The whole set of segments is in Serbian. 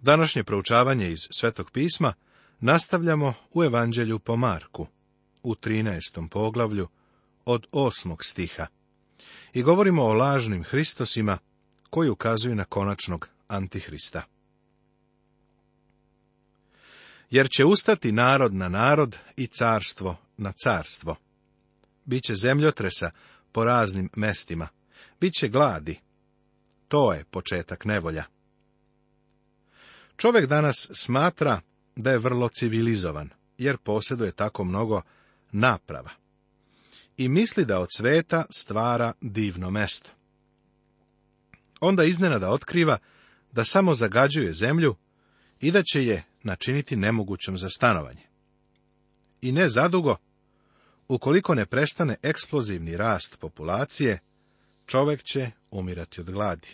Današnje proučavanje iz Svetog pisma nastavljamo u Evanđelju po Marku, u 13. poglavlju, od 8. stiha. I govorimo o lažnim Hristosima koji ukazuju na konačnog Antihrista. Jer će ustati narod na narod i carstvo na carstvo. Biće zemljotresa po raznim mestima, biće gladi. To je početak nevolja. Čovjek danas smatra da je vrlo civilizovan, jer posjeduje tako mnogo naprava. I misli da od sveta stvara divno mesto. Onda iznenada otkriva da samo zagađuje zemlju i da će je načiniti nemogućom za stanovanje. I ne zadugo, ukoliko ne prestane eksplozivni rast populacije, čovek će umirati od gladi.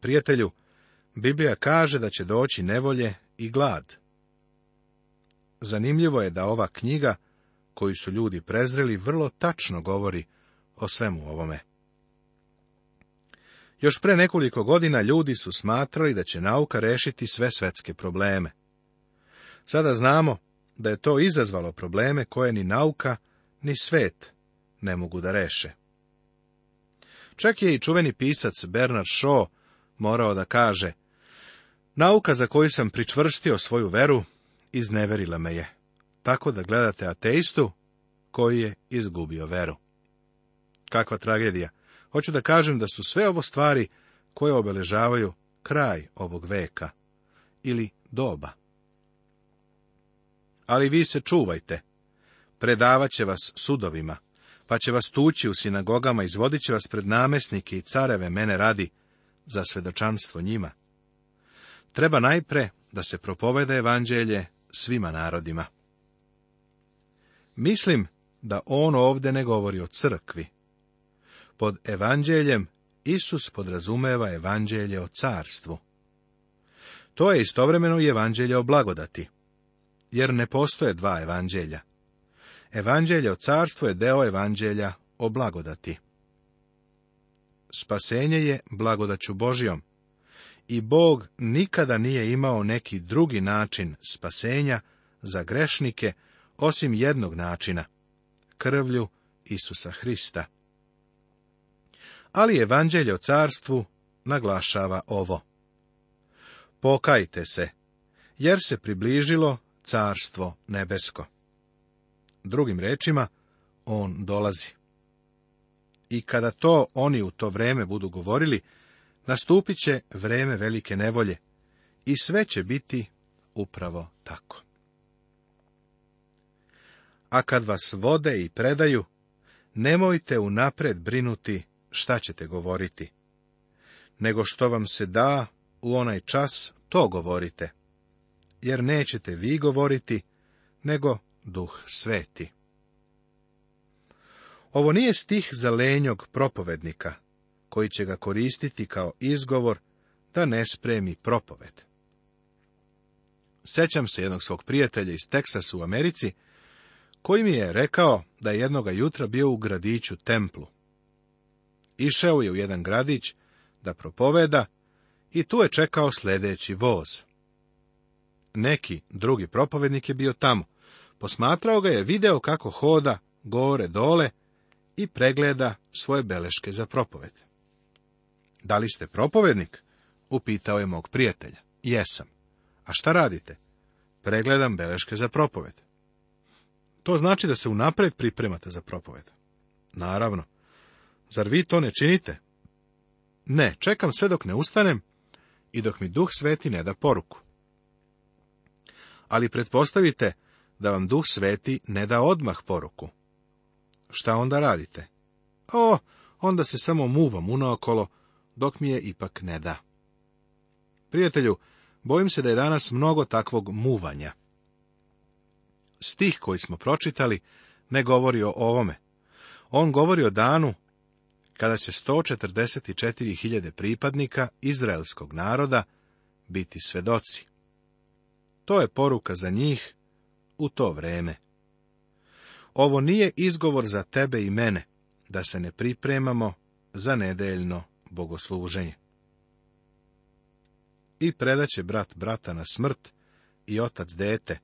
Prijatelju, Biblija kaže da će doći nevolje i glad. Zanimljivo je da ova knjiga, koju su ljudi prezreli, vrlo tačno govori o svemu ovome. Još pre nekoliko godina ljudi su smatrali da će nauka rešiti sve svetske probleme. Sada znamo da je to izazvalo probleme koje ni nauka, ni svet ne mogu da reše. Čak je i čuveni pisac Bernard Shaw morao da kaže, Nauka za koju sam pričvrstio svoju veru izneverila me je, tako da gledate ateistu koji je izgubio veru. Kakva tragedija! Hoću da kažem da su sve ovo stvari koje obeležavaju kraj ovog veka ili doba. Ali vi se čuvajte. Predavat će vas sudovima, pa će vas tući u sinagogama, izvodit će vas pred namesnike i careve mene radi za svedočanstvo njima treba najpre da se propovede evanđelje svima narodima. Mislim da on ovde ne govori o crkvi. Pod evanđeljem Isus podrazumeva evanđelje o carstvu. To je istovremeno i evanđelje o blagodati, jer ne postoje dva evanđelja. Evanđelje o carstvu je deo evanđelja o blagodati. Spasenje je blagodaću Božijom, i Bog nikada nije imao neki drugi način spasenja za grešnike osim jednog načina, krvlju Isusa Hrista. Ali evanđelje o carstvu naglašava ovo. Pokajte se, jer se približilo carstvo nebesko. Drugim rečima, on dolazi. I kada to oni u to vreme budu govorili, Nastupit će vreme velike nevolje i sve će biti upravo tako. A kad vas vode i predaju, nemojte unapred brinuti šta ćete govoriti, nego što vam se da u onaj čas, to govorite, jer nećete vi govoriti, nego duh sveti. Ovo nije stih za lenjog propovednika, koji će ga koristiti kao izgovor da ne spremi propoved. Sećam se jednog svog prijatelja iz Teksasa u Americi, koji mi je rekao da je jednoga jutra bio u gradiću templu. Išao je u jedan gradić da propoveda i tu je čekao sljedeći voz. Neki drugi propovednik je bio tamo. Posmatrao ga je, video kako hoda gore dole i pregleda svoje beleške za propoved. Da li ste propovednik? Upitao je mog prijatelja. Jesam. A šta radite? Pregledam beleške za propoved. To znači da se unapred pripremate za propoved. Naravno. Zar vi to ne činite? Ne, čekam sve dok ne ustanem i dok mi duh sveti ne da poruku. Ali pretpostavite da vam duh sveti ne da odmah poruku. Šta onda radite? O, onda se samo muvam unaokolo, dok mi je ipak ne da. Prijatelju, bojim se da je danas mnogo takvog muvanja. Stih koji smo pročitali ne govori o ovome. On govori o danu kada će 144.000 pripadnika izraelskog naroda biti svedoci. To je poruka za njih u to vreme. Ovo nije izgovor za tebe i mene, da se ne pripremamo za nedeljno bogosluženje. I predaće brat brata na smrt i otac dete,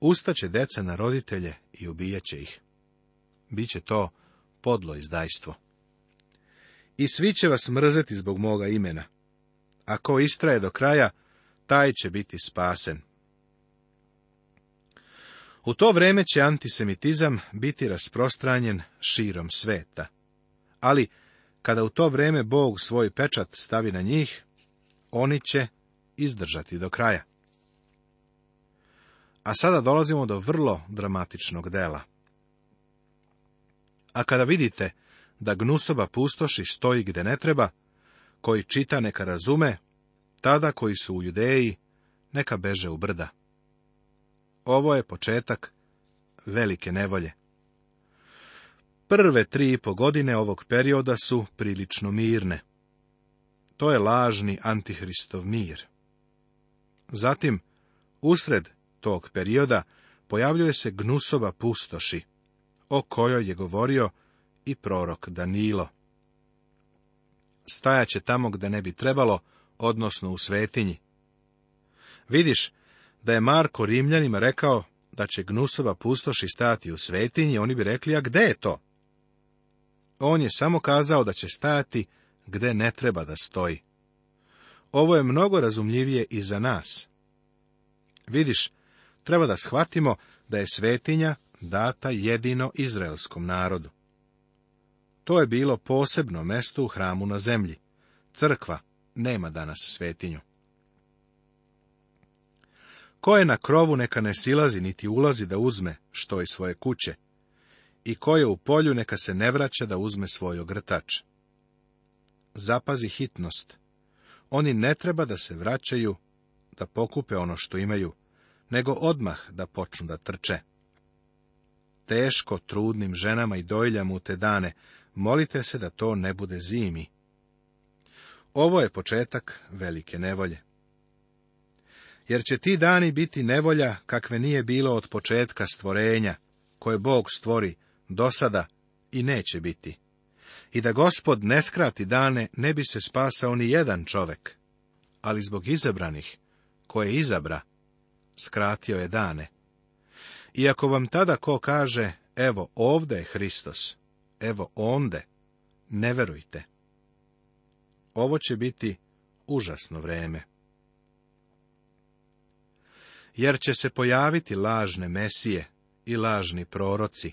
ustaće deca na roditelje i ubijeće ih. Biće to podlo izdajstvo. I svi će vas mrzeti zbog moga imena. Ako istraje do kraja, taj će biti spasen. U to vreme će antisemitizam biti rasprostranjen širom sveta. Ali kada u to vrijeme Bog svoj pečat stavi na njih, oni će izdržati do kraja. A sada dolazimo do vrlo dramatičnog dela. A kada vidite da gnusoba pustoši stoji gde ne treba, koji čita neka razume, tada koji su u Judeji neka beže u brda. Ovo je početak velike nevolje. Prve tri i po godine ovog perioda su prilično mirne. To je lažni antihristov mir. Zatim, usred tog perioda pojavljuje se gnusova pustoši, o kojoj je govorio i prorok Danilo. Stajaće tamo gde ne bi trebalo, odnosno u svetinji. Vidiš da je Marko Rimljanima rekao da će gnusova pustoši stati u svetinji, oni bi rekli, a gde je to? On je samo kazao da će stajati gde ne treba da stoji. Ovo je mnogo razumljivije i za nas. Vidiš, treba da shvatimo da je svetinja data jedino izraelskom narodu. To je bilo posebno mesto u hramu na zemlji. Crkva nema danas svetinju. Ko je na krovu neka ne silazi niti ulazi da uzme što iz svoje kuće, i ko je u polju neka se ne vraća da uzme svoj ogrtač. Zapazi hitnost. Oni ne treba da se vraćaju, da pokupe ono što imaju, nego odmah da počnu da trče. Teško trudnim ženama i dojiljama u te dane, molite se da to ne bude zimi. Ovo je početak velike nevolje. Jer će ti dani biti nevolja kakve nije bilo od početka stvorenja, koje Bog stvori, do sada i neće biti. I da gospod ne skrati dane, ne bi se spasao ni jedan čovek. Ali zbog izabranih, koje izabra, skratio je dane. Iako vam tada ko kaže, evo ovde je Hristos, evo onde, ne verujte. Ovo će biti užasno vreme. Jer će se pojaviti lažne mesije i lažni proroci,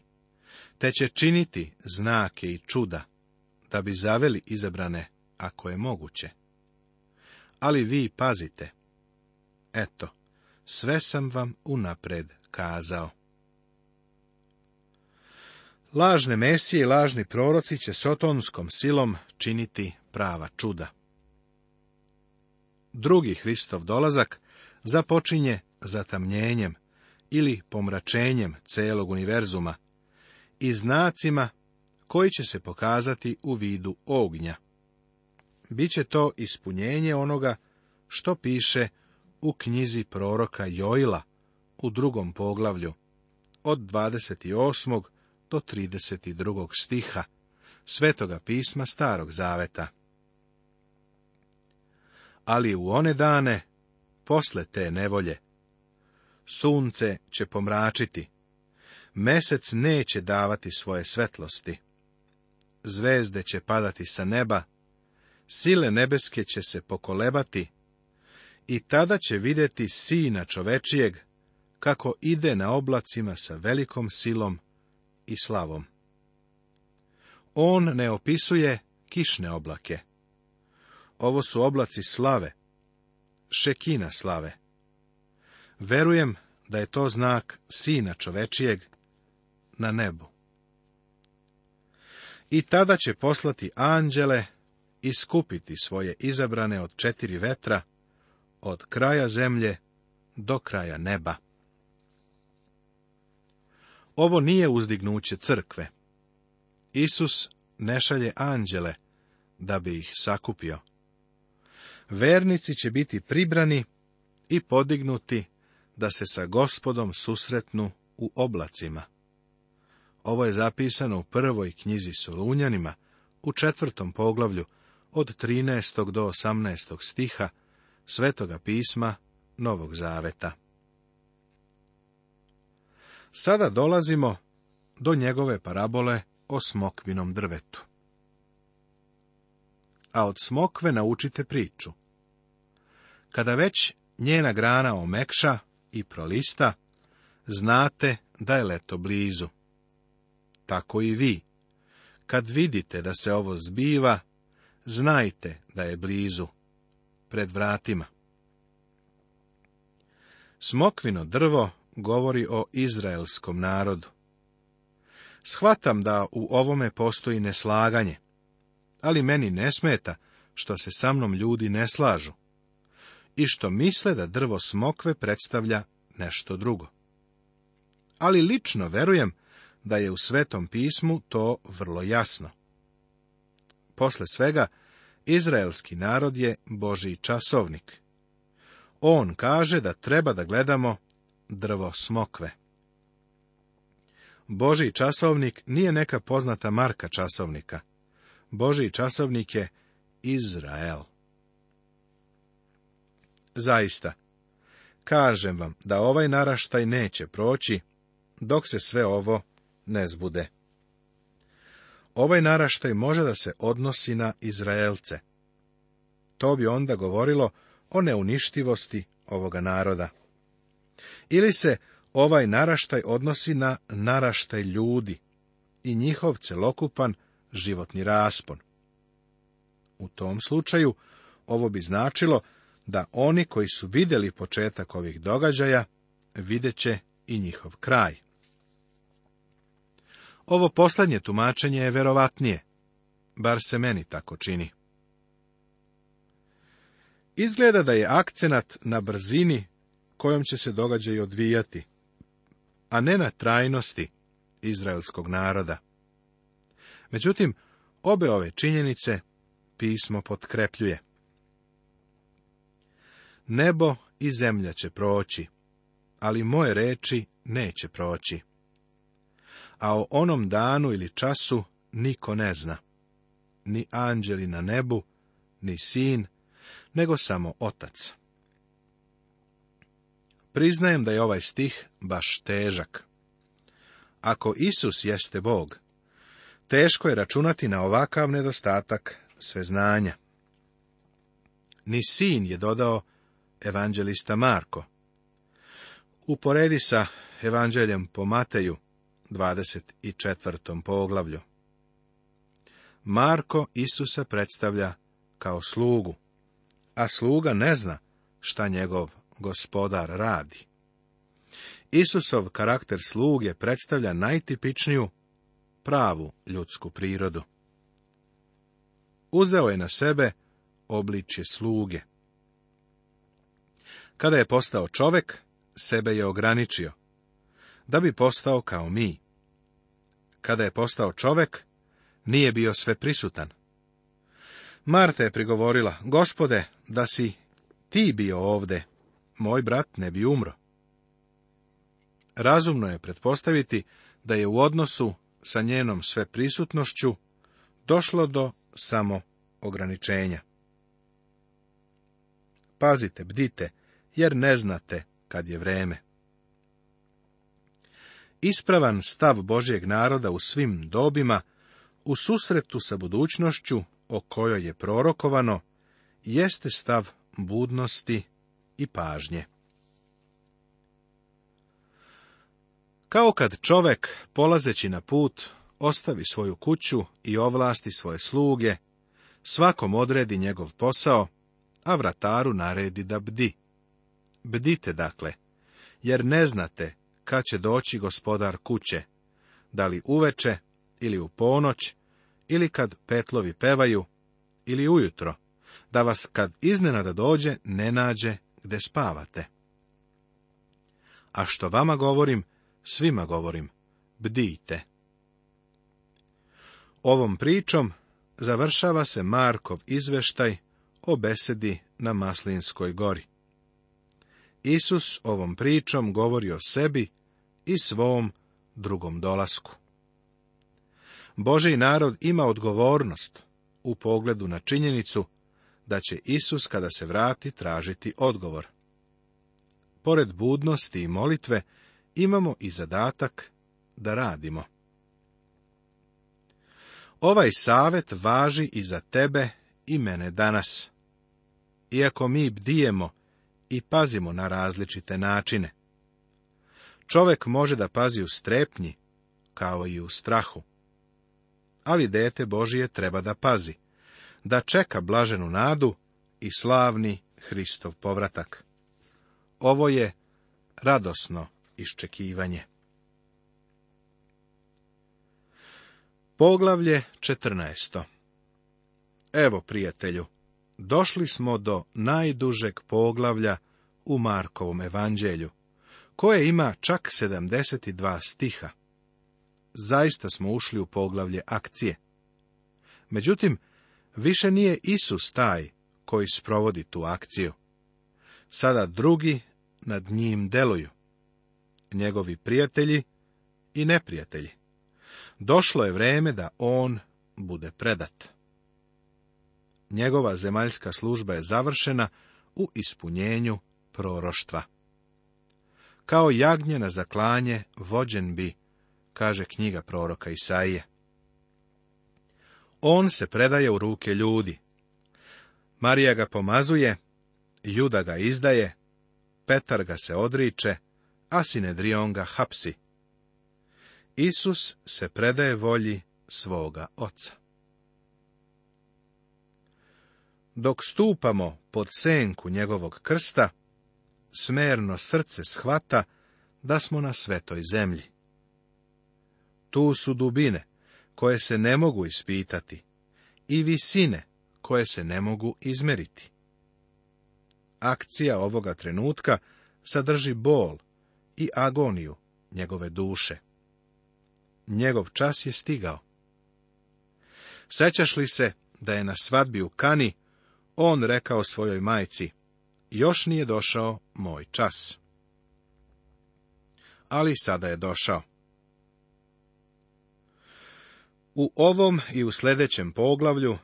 te će činiti znake i čuda, da bi zaveli izabrane, ako je moguće. Ali vi pazite. Eto, sve sam vam unapred kazao. Lažne mesije i lažni proroci će sotonskom silom činiti prava čuda. Drugi Hristov dolazak započinje zatamnjenjem ili pomračenjem celog univerzuma, i znacima koji će se pokazati u vidu ognja. Biće to ispunjenje onoga što piše u knjizi proroka Joila u drugom poglavlju od 28. do 32. stiha Svetoga pisma Starog zaveta. Ali u one dane, posle te nevolje, sunce će pomračiti, Mesec neće davati svoje svetlosti. Zvezde će padati sa neba, sile nebeske će se pokolebati, i tada će vidjeti sina čovečijeg, kako ide na oblacima sa velikom silom i slavom. On ne opisuje kišne oblake. Ovo su oblaci slave, šekina slave. Verujem da je to znak sina čovečijeg, na nebu. I tada će poslati anđele skupiti svoje izabrane od četiri vetra, od kraja zemlje do kraja neba. Ovo nije uzdignuće crkve. Isus ne šalje anđele da bi ih sakupio. Vernici će biti pribrani i podignuti da se sa gospodom susretnu u oblacima. Ovo je zapisano u prvoj knjizi Solunjanima, u četvrtom poglavlju, od 13. do 18. stiha Svetoga pisma Novog Zaveta. Sada dolazimo do njegove parabole o smokvinom drvetu. A od smokve naučite priču. Kada već njena grana omekša i prolista, znate da je leto blizu tako i vi. Kad vidite da se ovo zbiva, znajte da je blizu, pred vratima. Smokvino drvo govori o izraelskom narodu. Shvatam da u ovome postoji neslaganje, ali meni ne smeta što se sa mnom ljudi ne slažu i što misle da drvo smokve predstavlja nešto drugo. Ali lično verujem da je u Svetom pismu to vrlo jasno. Posle svega, izraelski narod je Božji časovnik. On kaže da treba da gledamo drvo smokve. Boži časovnik nije neka poznata marka časovnika. Božji časovnik je Izrael. Zaista, kažem vam da ovaj naraštaj neće proći, dok se sve ovo ne zbude. Ovaj naraštaj može da se odnosi na Izraelce. To bi onda govorilo o neuništivosti ovoga naroda. Ili se ovaj naraštaj odnosi na naraštaj ljudi i njihov celokupan životni raspon. U tom slučaju ovo bi značilo da oni koji su vidjeli početak ovih događaja, videće i njihov kraj. Ovo poslednje tumačenje je verovatnije, bar se meni tako čini. Izgleda da je akcenat na brzini kojom će se događaj odvijati, a ne na trajnosti izraelskog naroda. Međutim, obe ove činjenice pismo potkrepljuje. Nebo i zemlja će proći, ali moje reči neće proći a o onom danu ili času niko ne zna. Ni anđeli na nebu, ni sin, nego samo otac. Priznajem da je ovaj stih baš težak. Ako Isus jeste Bog, teško je računati na ovakav nedostatak sveznanja. Ni sin je dodao evanđelista Marko. Uporedi sa evanđeljem po Mateju, 24. poglavlju. Marko Isusa predstavlja kao slugu, a sluga ne zna šta njegov gospodar radi. Isusov karakter sluge predstavlja najtipičniju pravu ljudsku prirodu. Uzeo je na sebe obličje sluge. Kada je postao čovek, sebe je ograničio, da bi postao kao mi. Kada je postao čovek, nije bio sveprisutan. Marta je prigovorila, gospode, da si ti bio ovde, moj brat ne bi umro. Razumno je pretpostaviti da je u odnosu sa njenom sveprisutnošću došlo do samo ograničenja. Pazite, bdite, jer ne znate kad je vreme. Ispravan stav Božjeg naroda u svim dobima, u susretu sa budućnošću o kojoj je prorokovano, jeste stav budnosti i pažnje. Kao kad čovek, polazeći na put, ostavi svoju kuću i ovlasti svoje sluge, svakom odredi njegov posao, a vrataru naredi da bdi. Bdite dakle, jer ne znate kad će doći gospodar kuće, da li uveče ili u ponoć, ili kad petlovi pevaju, ili ujutro, da vas kad iznenada dođe ne nađe gde spavate. A što vama govorim, svima govorim, bdijte. Ovom pričom završava se Markov izveštaj o besedi na Maslinskoj gori. Isus ovom pričom govori o sebi i svom drugom dolasku. Boži narod ima odgovornost u pogledu na činjenicu da će Isus kada se vrati tražiti odgovor. Pored budnosti i molitve imamo i zadatak da radimo. Ovaj savet važi i za tebe i mene danas. Iako mi bdijemo i pazimo na različite načine. Čovek može da pazi u strepnji, kao i u strahu. Ali dete Božije treba da pazi, da čeka blaženu nadu i slavni Hristov povratak. Ovo je radosno iščekivanje. Poglavlje 14. Evo, prijatelju, došli smo do najdužeg poglavlja u Markovom evanđelju koje ima čak 72 stiha. Zaista smo ušli u poglavlje akcije. Međutim, više nije Isus taj koji sprovodi tu akciju. Sada drugi nad njim deluju. Njegovi prijatelji i neprijatelji. Došlo je vrijeme da on bude predat. Njegova zemaljska služba je završena u ispunjenju proroštva. Kao jagnje na zaklanje vođen bi, kaže knjiga proroka Isaije. On se predaje u ruke ljudi. Marija ga pomazuje, Juda ga izdaje, Petar ga se odriče, a Sinedrion ga hapsi. Isus se predaje volji svoga oca. Dok stupamo pod senku njegovog krsta, smerno srce shvata da smo na svetoj zemlji. Tu su dubine koje se ne mogu ispitati i visine koje se ne mogu izmeriti. Akcija ovoga trenutka sadrži bol i agoniju njegove duše. Njegov čas je stigao. Sećaš li se da je na svadbi u Kani on rekao svojoj majci, još nije došao moj čas. Ali sada je došao. U ovom i u sljedećem poglavlju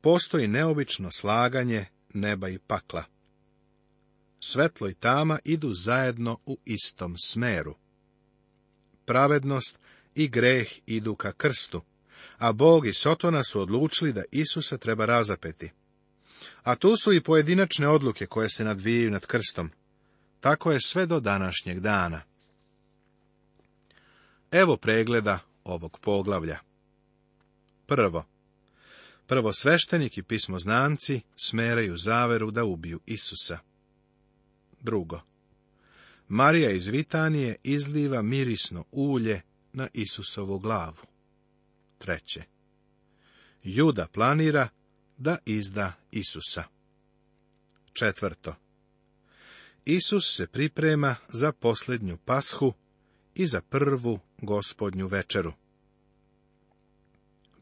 postoji neobično slaganje neba i pakla. Svetlo i tama idu zajedno u istom smeru. Pravednost i greh idu ka krstu, a Bog i Sotona su odlučili da Isusa treba razapeti. A tu su i pojedinačne odluke koje se nadvijaju nad krstom. Tako je sve do današnjeg dana. Evo pregleda ovog poglavlja. Prvo. Prvo sveštenik i pismoznanci smeraju zaveru da ubiju Isusa. Drugo. Marija iz Vitanije izliva mirisno ulje na Isusovu glavu. Treće. Juda planira da izda Isusa. Četvrto. Isus se priprema za posljednju pashu i za prvu gospodnju večeru.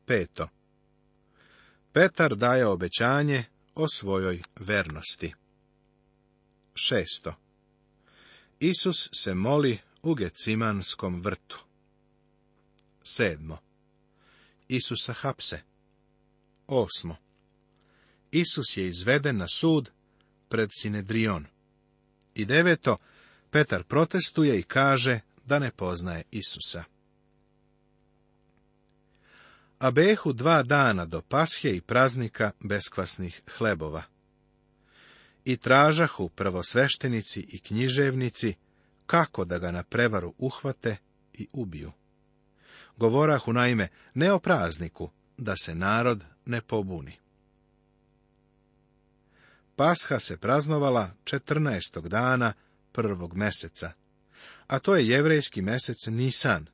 Peto. Petar daje obećanje o svojoj vernosti. Šesto. Isus se moli u Gecimanskom vrtu. Sedmo. Isusa hapse. Osmo. Isus je izveden na sud pred Sinedrion. I deveto, Petar protestuje i kaže da ne poznaje Isusa. A behu dva dana do pashe i praznika beskvasnih hlebova. I tražahu prvosveštenici i književnici kako da ga na prevaru uhvate i ubiju. Govorahu naime ne o prazniku, da se narod ne pobuni. Pasha se praznovala 14. dana prvog meseca, a to je jevrejski mesec Nisan,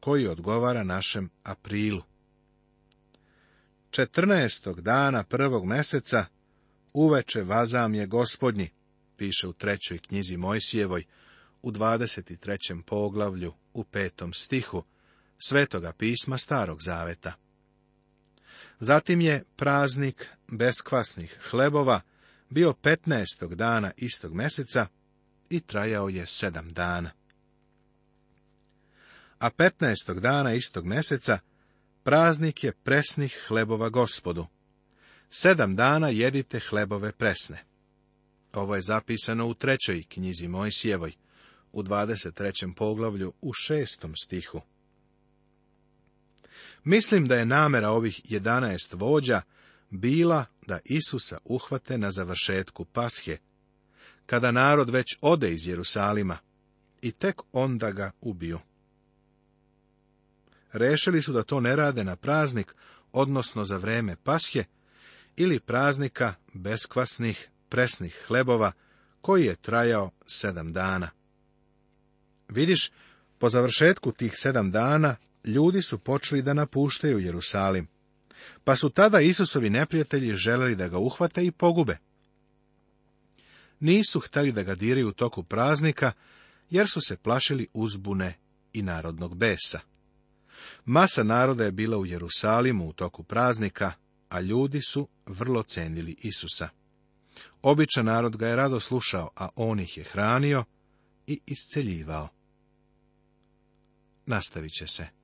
koji odgovara našem aprilu. 14. dana prvog meseca uveče vazam je gospodnji, piše u trećoj knjizi Mojsijevoj, u 23. poglavlju, u petom stihu, svetoga pisma Starog Zaveta. Zatim je praznik beskvasnih hlebova, bio 15. dana istog meseca i trajao je sedam dana. A 15. dana istog meseca praznik je presnih hlebova gospodu. Sedam dana jedite hlebove presne. Ovo je zapisano u trećoj knjizi Mojsijevoj, u 23. poglavlju, u šestom stihu. Mislim da je namera ovih jedanaest vođa bila da Isusa uhvate na završetku pashe, kada narod već ode iz Jerusalima, i tek onda ga ubiju. Rešili su da to ne rade na praznik, odnosno za vreme pashe, ili praznika beskvasnih presnih hlebova, koji je trajao sedam dana. Vidiš, po završetku tih sedam dana, ljudi su počeli da napuštaju Jerusalim pa su tada Isusovi neprijatelji želeli da ga uhvate i pogube. Nisu htali da ga diraju u toku praznika, jer su se plašili uzbune i narodnog besa. Masa naroda je bila u Jerusalimu u toku praznika, a ljudi su vrlo cenili Isusa. Običan narod ga je rado slušao, a on ih je hranio i isceljivao. Nastavit će se.